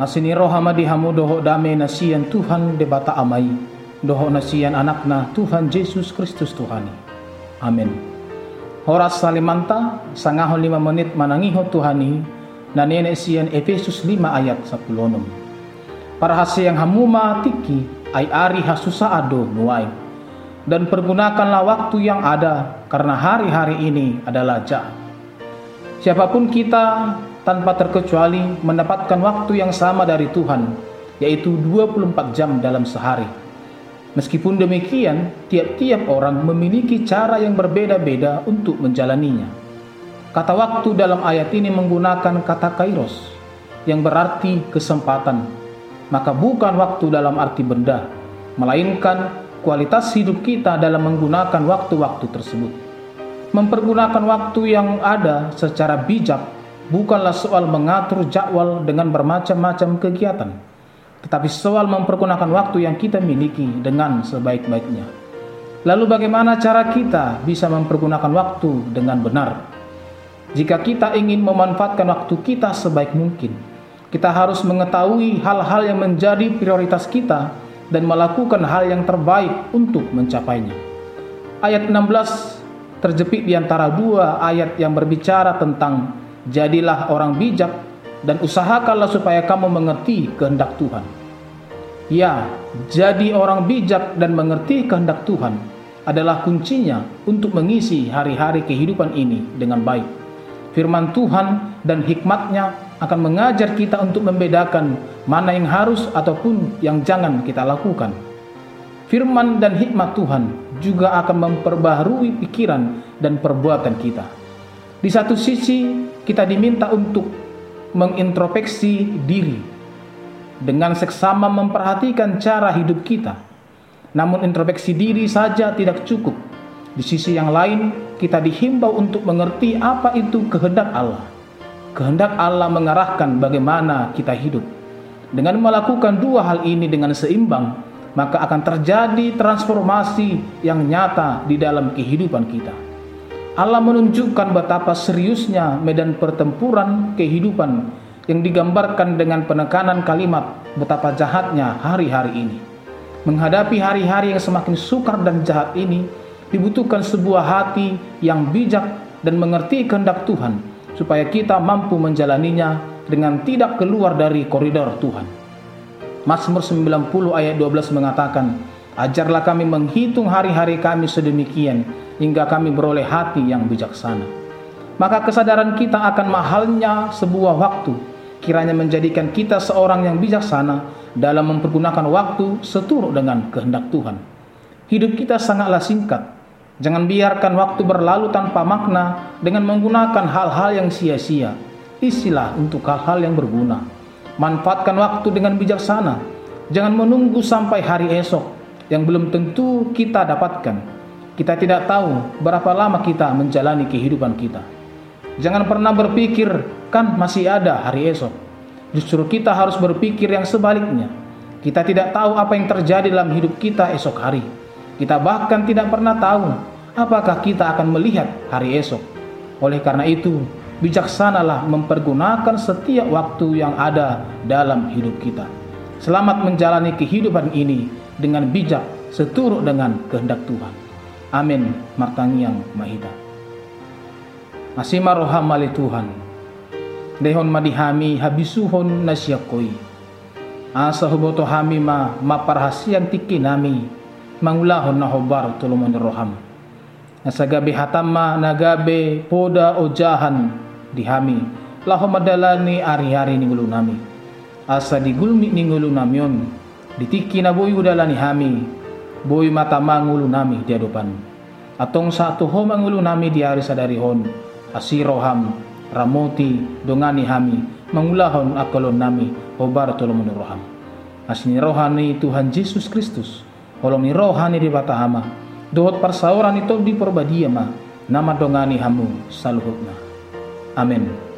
Asini rohama dihamu doho dame nasian Tuhan debata amai. Doho nasian anakna Tuhan Yesus Kristus Tuhani. Amin. Horas salimanta sangaho lima menit manangiho Tuhani na nene sian Efesus 5 ayat 10 Para hasi yang hamuma tiki ay ari hasusa ado nuai. Dan pergunakanlah waktu yang ada karena hari-hari ini adalah ja. Siapa pun kita tanpa terkecuali mendapatkan waktu yang sama dari Tuhan, yaitu 24 jam dalam sehari. Meskipun demikian, tiap-tiap orang memiliki cara yang berbeda-beda untuk menjalaninya. Kata waktu dalam ayat ini menggunakan kata kairos, yang berarti kesempatan. Maka bukan waktu dalam arti benda, melainkan kualitas hidup kita dalam menggunakan waktu-waktu tersebut. Mempergunakan waktu yang ada secara bijak bukanlah soal mengatur jadwal dengan bermacam-macam kegiatan, tetapi soal mempergunakan waktu yang kita miliki dengan sebaik-baiknya. Lalu bagaimana cara kita bisa mempergunakan waktu dengan benar? Jika kita ingin memanfaatkan waktu kita sebaik mungkin, kita harus mengetahui hal-hal yang menjadi prioritas kita dan melakukan hal yang terbaik untuk mencapainya. Ayat 16 terjepit di antara dua ayat yang berbicara tentang Jadilah orang bijak dan usahakanlah supaya kamu mengerti kehendak Tuhan. Ya, jadi orang bijak dan mengerti kehendak Tuhan adalah kuncinya untuk mengisi hari-hari kehidupan ini dengan baik. Firman Tuhan dan hikmatnya akan mengajar kita untuk membedakan mana yang harus ataupun yang jangan kita lakukan. Firman dan hikmat Tuhan juga akan memperbaharui pikiran dan perbuatan kita. Di satu sisi, kita diminta untuk mengintrospeksi diri dengan seksama memperhatikan cara hidup kita. Namun introspeksi diri saja tidak cukup. Di sisi yang lain, kita dihimbau untuk mengerti apa itu kehendak Allah. Kehendak Allah mengarahkan bagaimana kita hidup. Dengan melakukan dua hal ini dengan seimbang, maka akan terjadi transformasi yang nyata di dalam kehidupan kita. Allah menunjukkan betapa seriusnya medan pertempuran kehidupan yang digambarkan dengan penekanan kalimat betapa jahatnya hari-hari ini. Menghadapi hari-hari yang semakin sukar dan jahat ini, dibutuhkan sebuah hati yang bijak dan mengerti kehendak Tuhan, supaya kita mampu menjalaninya dengan tidak keluar dari koridor Tuhan. Mazmur 90 ayat 12 mengatakan, Ajarlah kami menghitung hari-hari kami sedemikian, hingga kami beroleh hati yang bijaksana. Maka kesadaran kita akan mahalnya sebuah waktu kiranya menjadikan kita seorang yang bijaksana dalam mempergunakan waktu seturut dengan kehendak Tuhan. Hidup kita sangatlah singkat. Jangan biarkan waktu berlalu tanpa makna dengan menggunakan hal-hal yang sia-sia. Isilah untuk hal-hal yang berguna. Manfaatkan waktu dengan bijaksana. Jangan menunggu sampai hari esok yang belum tentu kita dapatkan kita tidak tahu berapa lama kita menjalani kehidupan kita. Jangan pernah berpikir, kan masih ada hari esok. Justru kita harus berpikir yang sebaliknya. Kita tidak tahu apa yang terjadi dalam hidup kita esok hari. Kita bahkan tidak pernah tahu apakah kita akan melihat hari esok. Oleh karena itu, bijaksanalah mempergunakan setiap waktu yang ada dalam hidup kita. Selamat menjalani kehidupan ini dengan bijak seturut dengan kehendak Tuhan. Amin martangiang mahida. Masih maroham mali Tuhan. Dehon madihami habisuhon nasyakoi. Asa huboto hami ma maparhasian tiki nami mangulahon na hobar tulumon roham. Nasa gabi hatama nagabe poda ojahan dihami. Laho madalani ari-ari ni ngulu nami. Asa digulmi ni ngulu namion. Ditiki na boy udalani hami boy mata mangulu nami di adupan. Atong sa tuho mangulu nami di ari sa darihon, asiroham, ramoti, dongani hami, mangulahon akalon nami, obar tolong roham. Asni rohani Tuhan Yesus Kristus, holong ni rohani di batahama, dohot parsauran itu di perbadia ma, nama dongani hamu saluhutna. Amin.